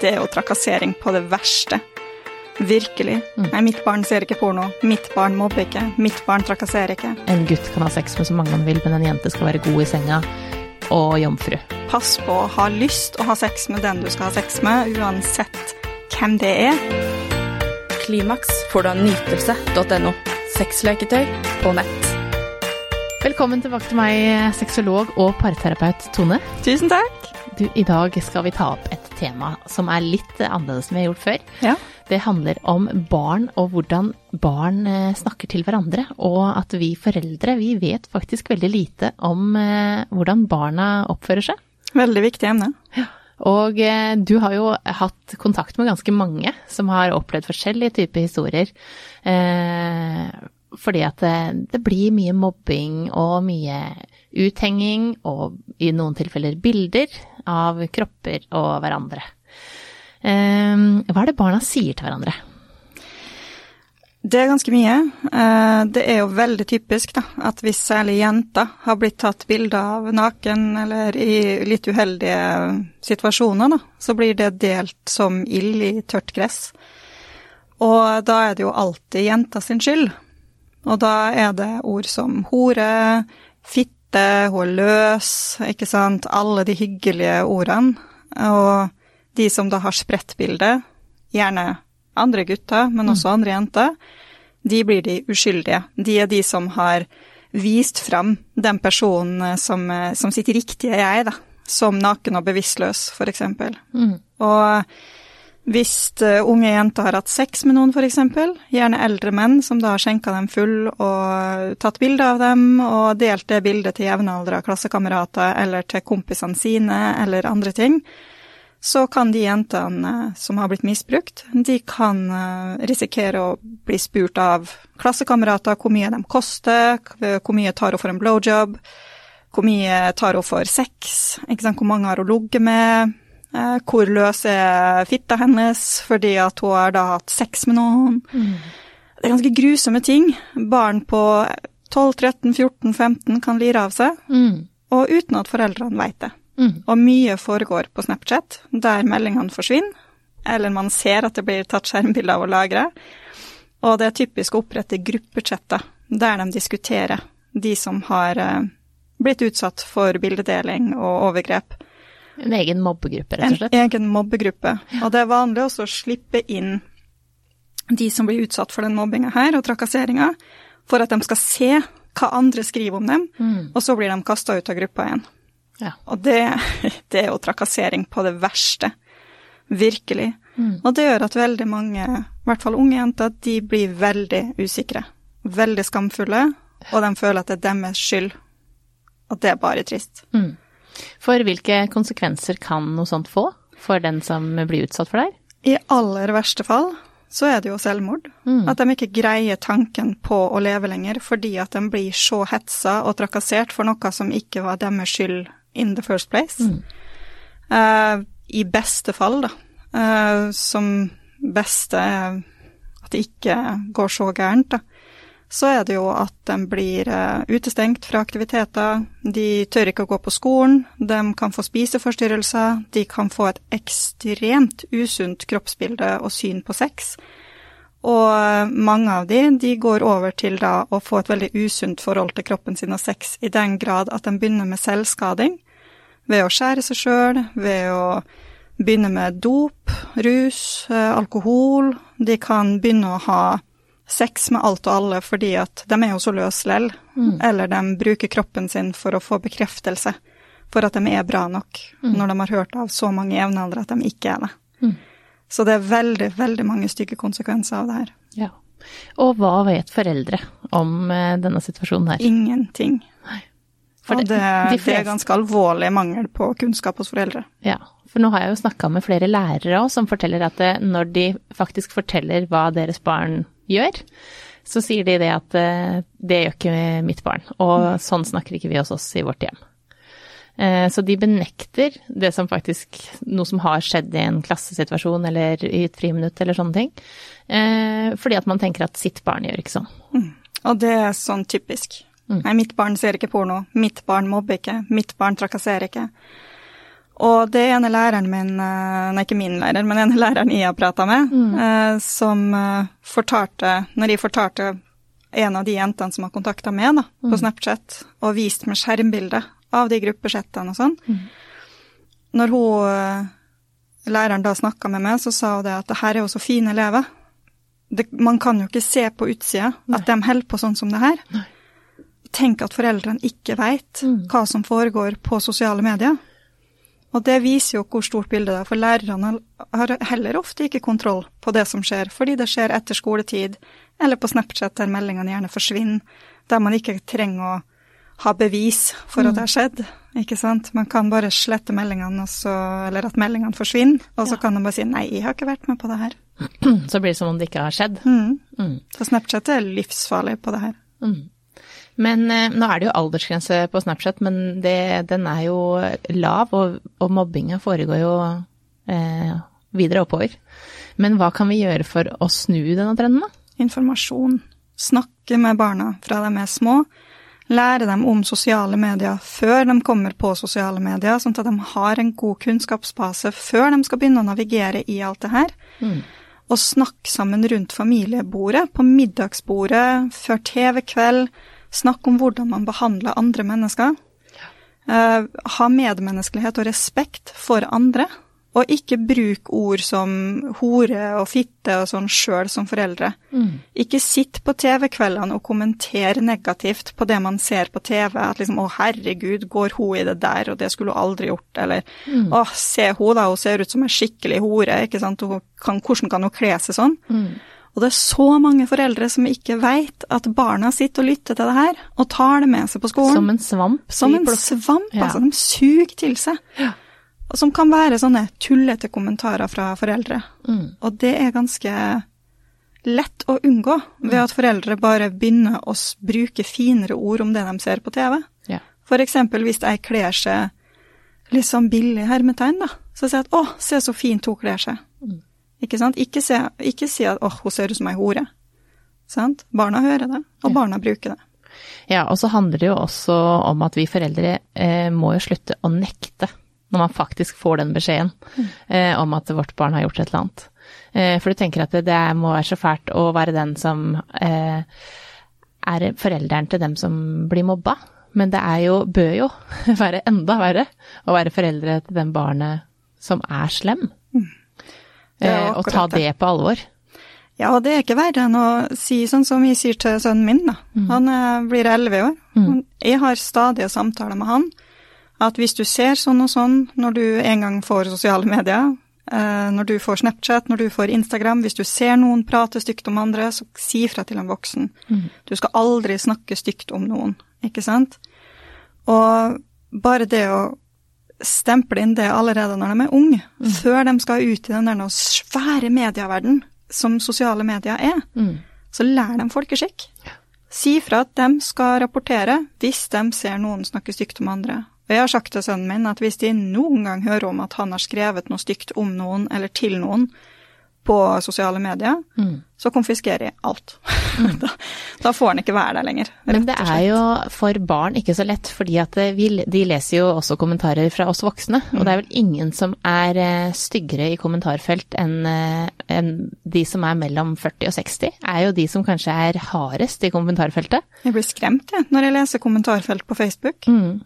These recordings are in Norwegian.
det er jo trakassering på det verste. Virkelig. Nei, mitt barn ser ikke porno. Mitt barn mobber ikke. Mitt barn trakasserer ikke. En gutt kan ha sex med så mange han vil, men en jente skal være god i senga og jomfru. Pass på å ha lyst å ha sex med den du skal ha sex med, uansett hvem det er. Klimaks får du av nytelse.no. Sexleketøy på nett. Velkommen tilbake til meg, sexolog og parterapeut Tone. Tusen takk. Du, I dag skal vi ta opp et tema som er litt annerledes enn vi har gjort før. Ja. Det handler om barn og hvordan barn eh, snakker til hverandre, og at vi foreldre vi vet faktisk veldig lite om eh, hvordan barna oppfører seg. Veldig viktig emne. Og eh, du har jo hatt kontakt med ganske mange som har opplevd forskjellige typer historier. Eh, fordi at det, det blir mye mobbing og mye uthenging, og i noen tilfeller bilder av kropper og hverandre. Eh, hva er det barna sier til hverandre? Det er ganske mye. Eh, Det er jo veldig typisk da, at hvis særlig jenter har blitt tatt bilde av naken eller i litt uheldige situasjoner, da, så blir det delt som ild i tørt gress. Og da er det jo alltid jenta sin skyld. Og da er det ord som hore, fitte, hun er løs, ikke sant, alle de hyggelige ordene. Og de som da har spredt bildet, gjerne andre gutter, men også andre jenter, de blir de uskyldige. De er de som har vist fram den personen som, som sitt riktige jeg, da. Som naken og bevisstløs, for eksempel. Og hvis eh, unge jenter har hatt sex med noen, eksempel, gjerne eldre menn som da har skjenka dem full og tatt bilde av dem og delt det bildet til jevnaldra klassekamerater eller til kompisene sine eller andre ting, så kan de jentene eh, som har blitt misbrukt, de kan eh, risikere å bli spurt av klassekamerater hvor mye de koster, hvor mye tar hun for en blowjob, hvor mye tar hun for sex, hvor mange har hun ligget med, eh, hvor løs er fitta hennes fordi at hun har da hatt sex med noen. Det er ganske grusomme ting. Barn på 12, 13, 14, 15 kan lire av seg, og uten at foreldrene veit det. Og mye foregår på Snapchat, der meldingene forsvinner, eller man ser at det blir tatt skjermbilder av å lagre. Og det er typisk å opprette gruppechatter der de diskuterer de som har eh, blitt utsatt for bildedeling og overgrep. En egen mobbegruppe, rett og slett? En egen mobbegruppe. Og det er vanlig også å slippe inn de som blir utsatt for den mobbinga her, og trakasseringa, for at de skal se hva andre skriver om dem, og så blir de kasta ut av gruppa igjen. Ja. Og det, det er jo trakassering på det verste. Virkelig. Og det gjør at veldig mange, i hvert fall unge jenter, de blir veldig usikre. Veldig skamfulle, og de føler at det er deres skyld. Og det er bare trist. For hvilke konsekvenser kan noe sånt få for den som blir utsatt for det? her? I aller verste fall så er det jo selvmord. At de ikke greier tanken på å leve lenger fordi at de blir så hetsa og trakassert for noe som ikke var deres skyld in the first place. Eh, I beste fall, da. Uh, som beste at det ikke går så gærent, da. Så er det jo at de blir eh, utestengt fra aktiviteter, de tør ikke å gå på skolen, de kan få spiseforstyrrelser, de kan få et ekstremt usunt kroppsbilde og syn på sex. Og eh, mange av de, de går over til da å få et veldig usunt forhold til kroppen sin og sex, i den grad at de begynner med selvskading ved å skjære seg sjøl, ved å begynne med dop, rus, eh, alkohol. De kan begynne å ha sex med alt og alle fordi at de er jo så løse lell, eller de bruker kroppen sin for å få bekreftelse for at de er bra nok, når de har hørt av så mange jevnaldrende at de ikke er det. Så det er veldig, veldig mange stygge konsekvenser av det her. Ja. Og hva vet foreldre om eh, denne situasjonen her? Ingenting. For og det- de det er ganske alvorlig mangel på kunnskap hos foreldre. Ja, for nå har jeg jo snakka med flere lærere òg som forteller at eh, når de faktisk forteller hva deres barn gjør, så sier de det at eh, det gjør ikke mitt barn, og sånn snakker ikke vi hos oss i vårt hjem. Eh, Så de benekter det som faktisk noe som har skjedd i en klassesituasjon eller i et friminutt eller sånne ting, eh, fordi at man tenker at sitt barn gjør ikke sånn. Og det er sånn typisk. Nei, mitt barn ser ikke porno. Mitt barn mobber ikke. Mitt barn trakasserer ikke. Og det ene læreren min, eh, nei ikke min lærer, men ene læreren jeg har prata med, eh, som eh, fortalte, når jeg fortalte en av de jentene som har kontakta meg da, på Snapchat, og vist meg skjermbilde av de gruppechattene og sånn, når hun, læreren da snakka med meg, så sa hun det at det her er jo så fine elever. Det, man kan jo ikke se på utsida at de holder på sånn som det her. Tenk at foreldrene ikke veit hva som foregår på sosiale medier. Og det viser jo hvor stort bildet det er, for lærerne har heller ofte ikke kontroll på det som skjer, fordi det skjer etter skoletid, eller på Snapchat der meldingene gjerne forsvinner, der man ikke trenger å ha bevis for at det har skjedd, ikke sant. Man kan bare slette meldingene, og så, eller at meldingene forsvinner, og så kan man bare si nei, jeg har ikke vært med på det her. Så blir det som om det ikke har skjedd. Mm. Mm. Så Snapchat er livsfarlig på det her. Mm. Men eh, nå er det jo aldersgrense på Snapchat, men det, den er jo lav, og, og mobbinga foregår jo eh, videre oppover. Men hva kan vi gjøre for å snu denne trenden, da? Informasjon. Snakke med barna fra de er små. Lære dem om sosiale medier før de kommer på sosiale medier, sånn at de har en god kunnskapsbase før de skal begynne å navigere i alt det her. Mm. Og snakke sammen rundt familiebordet, på middagsbordet, før TV-kveld. Snakke om hvordan man behandler andre mennesker. Uh, ha medmenneskelighet og respekt for andre. Og ikke bruk ord som hore og fitte og sånn sjøl som foreldre. Ikke sitt på TV-kveldene og kommenter negativt på det man ser på TV. At liksom 'Å, herregud, går hun i det der, og det skulle hun aldri gjort', eller 'Å, se hun da, hun ser ut som en skikkelig hore', ikke sant, kan, 'Hvordan kan hun kle seg sånn?' Og det er så mange foreldre som ikke veit at barna sitter og lytter til det her, og tar det med seg på skolen. Som en svamp? Som en svamp, Ja. altså. De suger til seg. Ja. Og Som kan være sånne tullete kommentarer fra foreldre. Mm. Og det er ganske lett å unngå ved at foreldre bare begynner å bruke finere ord om det de ser på TV. Ja. Eksempel hvis ei kler seg litt sånn billig hermetegn, da. Så sier jeg at 'å, se så fint hun kler seg'. Ikke sant? Ikke, se, ikke si at 'å, hun ser ut som ei hore'. Sant? Barna hører det, og barna bruker det. Ja, og så handler det jo også om at vi foreldre eh, må jo slutte å nekte når man faktisk får den beskjeden eh, om at vårt barn har gjort et eller annet. Eh, for du tenker at det, det må være så fælt å være den som eh, er forelderen til dem som blir mobba. Men det er jo, bør jo være enda verre å være foreldre til den barnet som er slem. Det er Eh, og ta det. på alvor. Ja, det er ikke verre enn å si sånn som jeg sier til sønnen min, da. Han eh, blir elleve år. Jeg har stadige samtaler med han. At hvis du ser sånn og sånn når du en gang får sosiale medier, eh, når du får Snapchat, når du får Instagram, hvis du ser noen prate stygt om andre, så si fra til en voksen. Du skal aldri snakke stygt om noen, ikke sant? Og bare det å stemple inn det allerede når de er unge, før de skal ut i den der svære medieverden som sosiale medier er, Mm. så lær dem folkeskikk. Si fra at de skal rapportere hvis de ser noen snakke stygt om andre. Og jeg har sagt til sønnen min at hvis de noen gang hører om at han har skrevet noe stygt om noen eller til noen på sosiale medier, Mm. så konfiskerer jeg alt. da, da får han ikke være der lenger. Men det er jo for barn ikke så lett, fordi at eh, vi, de leser jo også kommentarer fra oss voksne. Og det er vel ingen som er eh, styggere i kommentarfelt enn en de som er mellom 40 og 60. Er jo de som kanskje er hardest i kommentarfeltet. Jeg blir skremt jeg, når jeg leser kommentarfelt på Facebook. Og,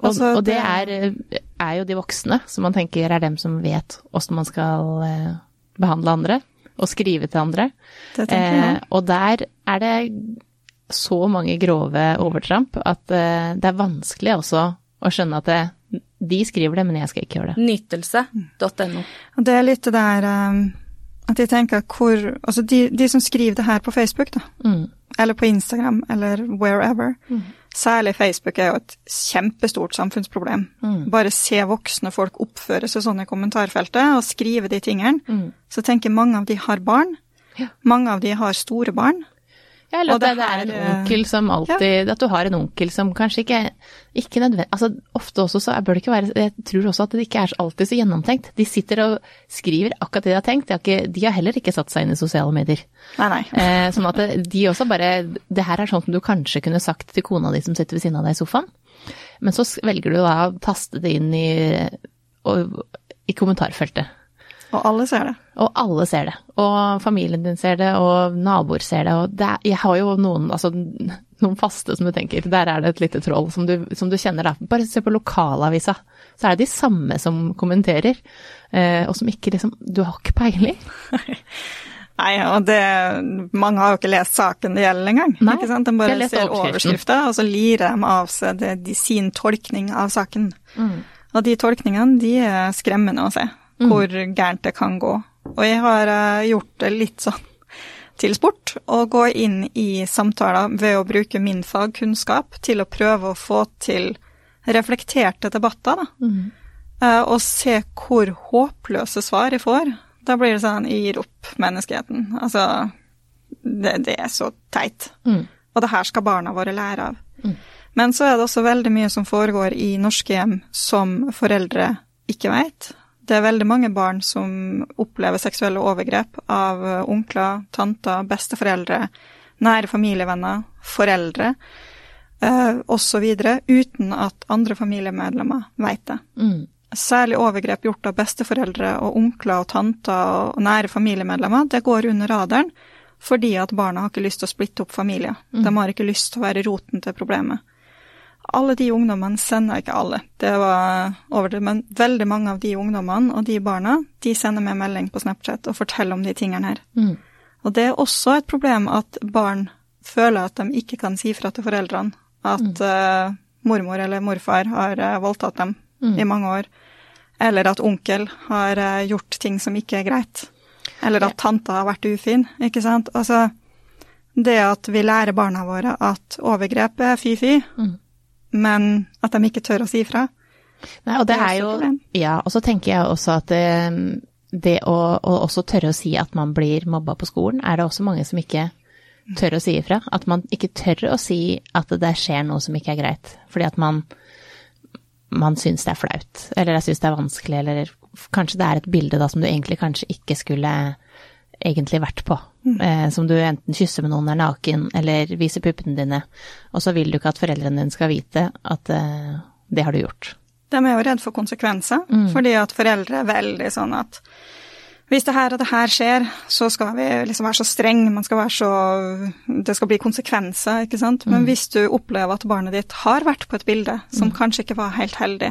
Altså, og det er, eh, er jo de voksne, som man tenker er dem som vet åssen man skal eh, behandle andre, og skrive til andre. Det tenker jeg. Eh, og der er det så mange grove overtramp at eh, det er vanskelig også å skjønne at det, de skriver det, men jeg skal ikke gjøre det. Nytelse.no. Det er litt det der um, at jeg tenker hvor Altså de, de som skriver det her på Facebook, da, Mm. eller på Instagram, eller wherever, særlig Facebook er jo et kjempestort samfunnsproblem. Bare se voksne folk oppføre seg sånn i kommentarfeltet og skrive de tingene. Så tenker mange av de har barn. Ja. Mange av de har store barn. Ja, eller at det, det er en eh, onkel som alltid At du har en onkel som kanskje ikke Ikke nødvendig Altså ofte også så bør det ikke være Jeg tror også at det ikke er alltid så gjennomtenkt. De sitter og skriver akkurat det de har tenkt. De har, ikke, de har heller ikke satt seg inn i sosiale medier. Nei, nei. Eh, sånn at det- de også bare Det her er sånn som du kanskje kunne sagt til kona di som sitter ved siden av deg i sofaen. Men så velger du da å taste det inn i i kommentarfeltet. Og alle ser det. Og alle ser det. Og familien din ser det, og naboer ser det. Og det er, jeg har jo noen, altså, noen faste som du tenker, der er det et lite troll som du, som du kjenner da. Bare se på lokalavisa, så er det de samme som kommenterer. Eh, og som ikke liksom Du har ikke peiling. Nei, og det Mange har jo ikke lest saken det gjelder engang. Nei, ikke sant? De bare ser overskrifta, og så lirer de av seg det, de, sin tolkning av saken. Mm. Og de tolkningene, de er skremmende å se, hvor gærent det kan gå. Og jeg har eh, gjort det litt sånn til sport, å gå inn i samtaler ved å bruke min fagkunnskap til å prøve å få til reflekterte debatter, da. Mm. Eh, og se hvor håpløse svar jeg får. Da blir det sånn jeg gir opp menneskeheten. Altså, det, det er så teit. Mm. Og det her skal barna våre lære av. Mm. Men så er det også veldig mye som foregår i norske hjem som foreldre ikke vet. Det er veldig mange barn som opplever seksuelle overgrep av eh, onkler, tanter, besteforeldre, nære familievenner, foreldre eh, osv. uten at andre familiemedlemmer vet det. Mm. Særlig overgrep gjort av besteforeldre og onkler og tanter og nære familiemedlemmer, det går under radaren fordi at barna har ikke lyst til å splitte opp familier. De har ikke lyst til å være roten til problemet. Alle de ungdommene sender ikke alle, det var over det, men veldig mange av de ungdommene og de barna, de sender meg melding på Snapchat og forteller om de tingene her. Mm. Og det er også et problem at barn føler at de ikke kan si fra til foreldrene at eh, mormor eller morfar har uh, voldtatt dem Mm. i mange år, eller at onkel har uh, gjort ting som ikke er greit, eller at tanta har vært ufin, ikke sant. Altså, det at vi lærer barna våre at overgrep er fy-fy, Mm. Men at de ikke tør å si ifra. Nei, og det er jo. Ja, og så tenker jeg også at det, det å, å også tørre å si at man blir mobba på skolen, er det også mange som ikke tør å si ifra. At man ikke tør å si at det skjer noe som ikke er greit, fordi at man man syns det er flaut, eller jeg syns det er vanskelig, eller kanskje det er et bilde da som du egentlig kanskje ikke skulle egentlig vært på. Eh, som du enten kysser med noen er naken, eller viser puppene dine, og så vil du ikke at foreldrene dine skal vite at eh, det har du gjort. De er jo redd for konsekvenser, fordi at foreldre er veldig sånn at hvis det her og det her skjer, så skal vi liksom være så streng, man skal være så Det skal bli konsekvenser, ikke sant. Men hvis du opplever at barnet ditt har vært på et bilde som kanskje ikke var helt heldig,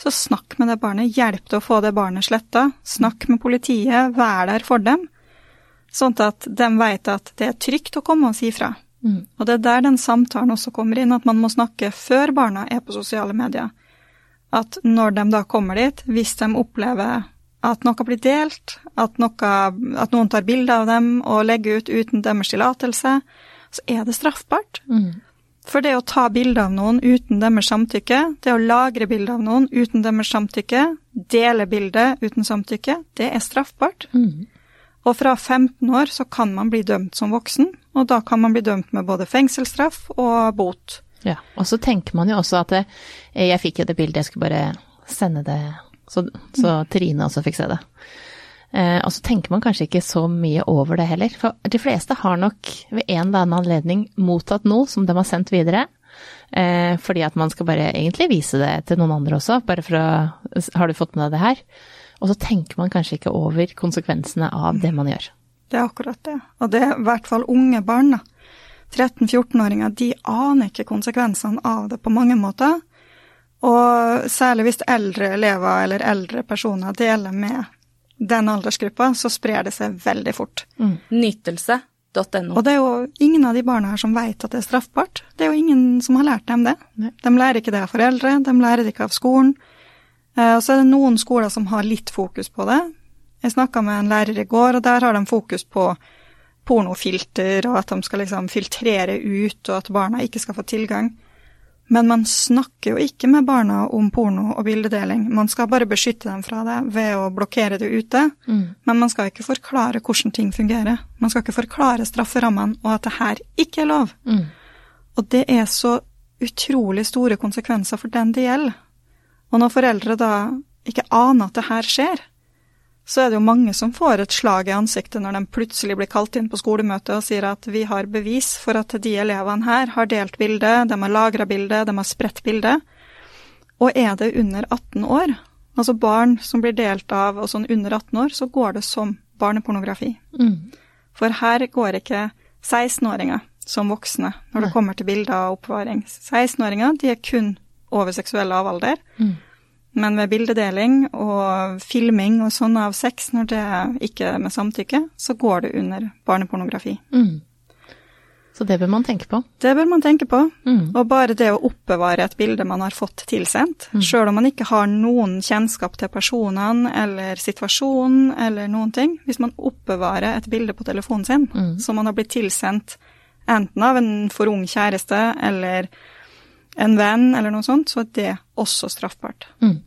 så snakk med det barnet, hjelp til å få det barnet sletta. Snakk med politiet, vær der for dem. Sånn at de vet at det er trygt å komme og si fra. Og det er der den samtalen også kommer inn, at man må snakke før barna er på sosiale medier. At når de da kommer dit, hvis de opplever at noe blir delt, at, noe, at noen tar bilder av dem og legger ut uten deres tillatelse, så er det straffbart. For det å ta bilde av noen uten deres samtykke, det å lagre bilde av noen uten deres samtykke, dele bildet uten samtykke, det er straffbart. Og fra 15 år så kan man bli dømt som voksen, og da kan man bli dømt med både fengselsstraff og bot. Ja, og så tenker man jo også at det, jeg fikk jo det bildet, jeg skulle bare sende det, så, så Trine også fikk se det. Eh, og så tenker man kanskje ikke så mye over det heller, for de fleste har nok ved en eller annen anledning mottatt noe som de har sendt videre, eh, fordi at man skal bare egentlig vise det til noen andre også, bare for å Har du fått med deg det her? Og så tenker man kanskje ikke over konsekvensene av det man gjør. Det er akkurat det. Og det er i hvert fall unge barn, 13-14-åringer, de aner ikke konsekvensene av det på mange måter. Og særlig hvis eldre elever eller eldre personer deler med den aldersgruppa, så sprer det seg veldig fort. Nytelse.no. Og det er jo ingen av de barna her som vet at det er straffbart. Det er jo ingen som har lært dem det. Nei. De lærer ikke det av foreldre, de lærer det ikke av skolen. Eh, Og så er det noen skoler som har litt fokus på det. Jeg snakka med en lærer i går, og der har de fokus på pornofilter, og at de skal liksom filtrere ut, og at barna ikke skal få tilgang. Men man snakker jo ikke med barna om porno og bildedeling. Man skal bare beskytte dem fra det ved å blokkere det ute. Men man skal ikke forklare hvordan ting fungerer. Man skal ikke forklare strafferammene og at det her ikke er lov. Og det er så utrolig store konsekvenser for den det gjelder. Og når foreldre da ikke aner at det her skjer, så er det jo mange som får et slag i ansiktet når de plutselig blir kalt inn på skolemøtet og sier at vi har bevis for at de elevene her har delt bilde, de har lagra bilde, de har spredt bilde. Og er det under 18 år, Altså barn som blir delt av og sånn under 18 år, så går det som barnepornografi. Mm. For her går ikke 16-åringer som voksne når det kommer til bilder og oppbevaring. 16-åringer de er kun over seksuell lavalder. Mm. Men ved bildedeling og filming og sånn av sex, når det ikke er med samtykke, så går det under barnepornografi. Mm. Så det bør man tenke på. Det bør man tenke på. Mm. Og bare det å oppbevare et bilde man har fått tilsendt, Mm. sjøl om man ikke har noen kjennskap til personene eller situasjonen eller noen ting, hvis man oppbevarer et bilde på telefonen sin Mm. som man har blitt tilsendt enten av en for ung kjæreste eller en venn eller noe sånt, så er det også straffbart. Mm.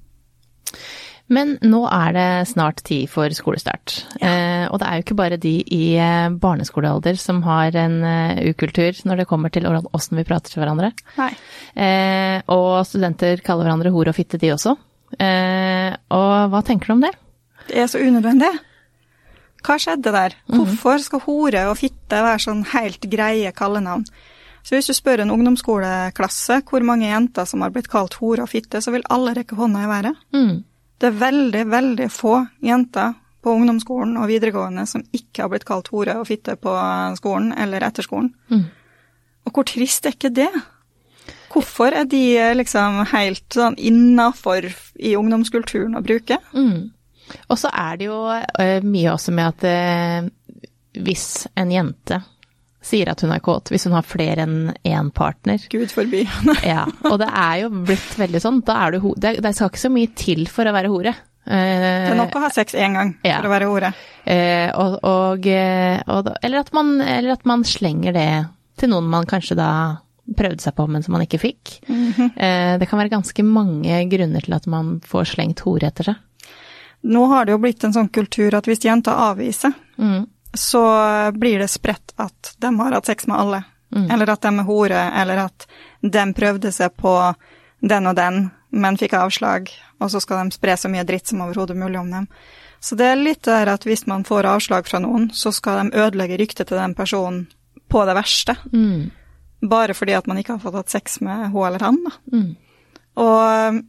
Men nå er det snart tid for skolestart. Eh, og det er jo ikke bare de i eh, barneskolealder som har en eh, ukultur når det kommer til åssen vi prater til hverandre. Nei. Eh, og studenter kaller hverandre hore og fitte, de også. Eh, og hva tenker du om det? Det er så unødvendig. Hva skjedde der? Hvorfor skal hore og fitte være sånn helt greie kallenavn? Så hvis du spør en ungdomsskoleklasse hvor mange jenter som har blitt kalt hore og fitte, så vil alle rekke hånda i været. Mm. Det er veldig, veldig få jenter på ungdomsskolen og videregående som ikke har blitt kalt hore og fitte på skolen eller etter skolen. Mm. Og hvor trist er ikke det? Hvorfor er de liksom helt sånn innafor i ungdomskulturen å bruke? Mm. Og så er det jo eh, mye også med at eh, hvis en jente sier at hun er kåt, hvis hun har flere enn én partner, Gud forby. ja, og det er jo blitt veldig sånn, da er du det, det skal ikke så mye til for å være hore. Det er nok å ha sex én gang Ja. for å være hore. Eh, og, og, eh, og, eller, at man, eller at man slenger det til noen man kanskje da prøvde seg på, men som man ikke fikk. eh, det kan være ganske mange grunner til at man får slengt hore etter seg. Nå har det jo blitt en sånn kultur at hvis jenta avviser, Mm. Så blir det spredt at de har hatt sex med alle. Eller at de er hore, eller at de prøvde seg på den og den, men fikk avslag, og så skal de spre så mye dritt som overhodet mulig om dem. Så det er litt der at hvis man får avslag fra noen, så skal de ødelegge ryktet til den personen på det verste. Mm. Bare fordi at man ikke har fått hatt sex med hun eller han, da. Mm. Og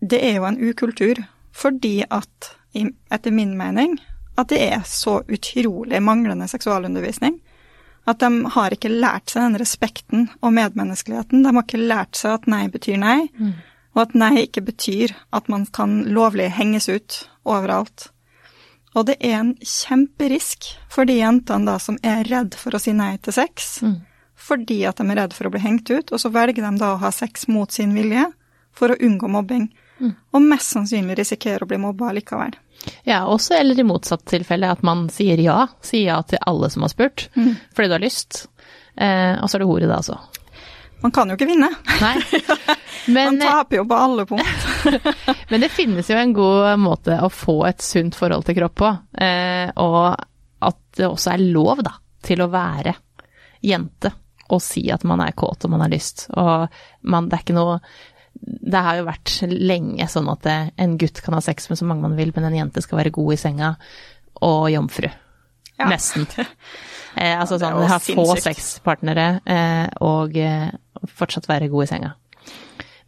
det er jo en ukultur, fordi at, etter min mening, at det er så utrolig manglende seksualundervisning. At de har ikke lært seg den respekten og medmenneskeligheten. De har ikke lært seg at nei betyr nei, og at nei ikke betyr at man kan lovlig henges ut overalt. Og det er en kjemperisk for de jentene da som er redd for å si nei til sex, Mm. fordi at de er redd for å bli hengt ut, og så velger de da å ha sex mot sin vilje for å unngå mobbing, og mest sannsynlig risikerer å bli mobba likevel. Ja, også eller i motsatt tilfelle at man sier ja, sier ja til alle som har spurt, fordi du har lyst. Eh, og så er det hore da, altså. Man kan jo ikke vinne. Nei. Men, Man taper jo på alle punkt. men det finnes jo en god måte å få et sunt forhold til kropp på, eh, og at det også er lov, da, til å være jente og si at man er kåt og man har lyst. Og man, det er ikke noe Det har jo vært lenge sånn at en gutt kan ha sex med så mange man vil, men en jente skal være god i senga og jomfru. Ja. Nesten. Eh, altså sånn, ha få sexpartnere eh, og eh, fortsatt være god i senga.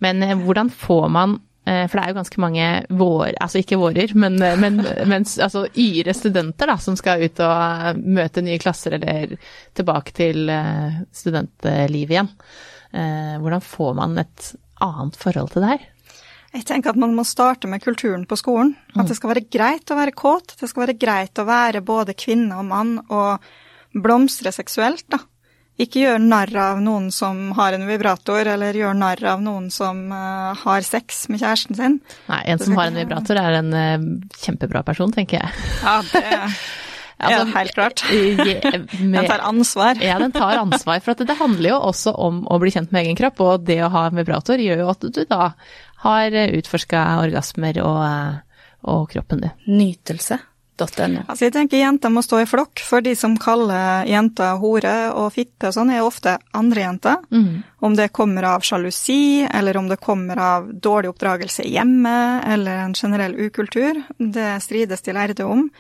Men eh, hvordan får man eh, For det er jo ganske mange vår, altså ikke vårer, men, eh, men, men altså yre studenter da, som skal ut og møte nye klasser eller tilbake til studentlivet igjen. Eh, Hvordan får man et annet forhold til det her? Jeg tenker at man må starte med kulturen på skolen. At det skal være greit å være kåt. Det skal være greit å være både kvinne og mann og blomstre seksuelt, da. Ikke gjør narr av noen som har en vibrator, eller gjør narr av noen som uh, har sex med kjæresten sin. Nei, en som har en vibrator er en uh, kjempebra person, tenker jeg. Ja, det Altså, helt klart. Med, Den tar ansvar. Ja, den tar ansvar. For at det handler jo også om å bli kjent med egen kropp, og det å ha en vibrator gjør jo at du da har utforska orgasmer og, og kroppen din. Nytelse. Altså, jeg tenker jenter må stå i flokk, for de som kaller jenter hore og fitte og sånn, er ofte andre jenter. Om det kommer av sjalusi, eller om det kommer av dårlig oppdragelse hjemme, eller en generell ukultur, det strides de lærde om.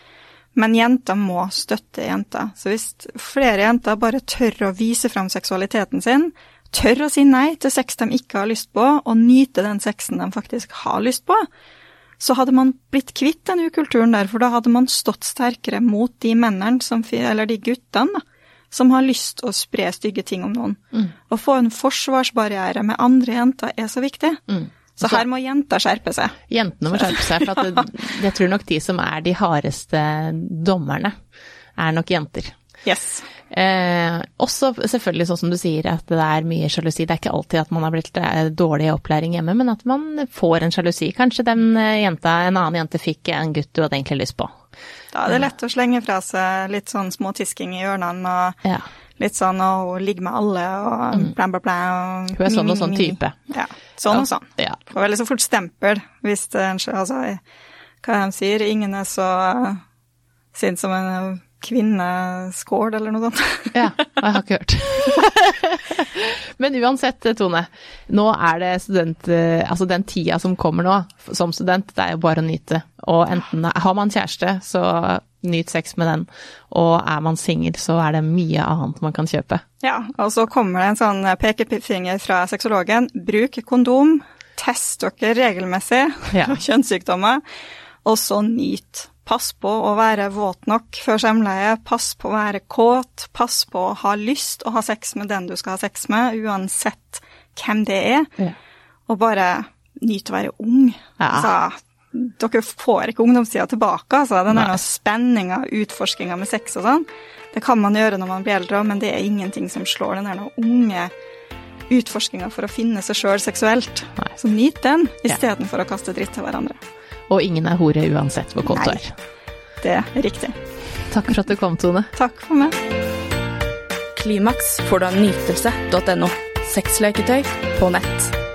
Men jenter må støtte jenter. Så hvis flere jenter bare tør å vise fram seksualiteten sin, tør å si nei til sex de ikke har lyst på, og nyte den sexen de faktisk har lyst på, så hadde man blitt kvitt den ukulturen der, for da hadde man stått sterkere mot de mennene, som, eller de guttene, som har lyst til å spre stygge ting om noen. Mm. Å få en forsvarsbarriere med andre jenter er så viktig. Mm. Så her må jenter skjerpe seg. Jentene må skjerpe seg, for det, jeg tror nok de som er de hardeste dommerne, er nok jenter. Yes. Eh, også selvfølgelig sånn som du sier, at det er mye sjalusi. Det er ikke alltid at man har blitt eh, dårlig i opplæring hjemme, men at man får en sjalusi. Kanskje den eh, jenta, en annen jente fikk en gutt du hadde egentlig lyst på. Da er det lett å slenge fra seg litt sånn små tisking i hjørnene og Ja. Litt sånn å ligge med alle og bla, bla, bla. Mm. Hun er sånn og sånn type. Ja. Sånn og sånn. Ja. Og veldig så fort stempel, hvis det altså, hva de sier, ingen er så sint som en kvinneskål, eller noe sånt. Ja, jeg har ikke hørt. Men uansett, Tone. Nå er det student... eh, Altså den tida som kommer nå som student, det er jo bare å nyte. Og enten har man kjæreste, så nyt sex med den. Og er man singel, så er det mye annet man kan kjøpe. Ja, og så kommer det en sånn pekefinger fra sexologen. Bruk kondom, test dere regelmessig Ja. kjønnssykdommer, og så nyt. Pass på å være våt nok før samleie, pass på å være kåt, pass på å ha lyst å ha sex med den du skal ha sex med, uansett hvem det er, Ja. og bare nyt å være ung. Ja. Altså, dere får ikke ungdomstida tilbake, altså. Den der spenninga, utforskinga med sex og sånn. Det kan man gjøre når man blir eldre, men det er ingenting som slår den der unge utforskinga for å finne seg sjøl seksuelt. Nei. Så nyt den, Ja. istedenfor å kaste dritt til hverandre. Og ingen er hore uansett hvor kåt du er. Det er riktig. Takk for at du kom, Tone. Takk for meg. Klimaks får du av nytelse.no. Sexleketøy på nett.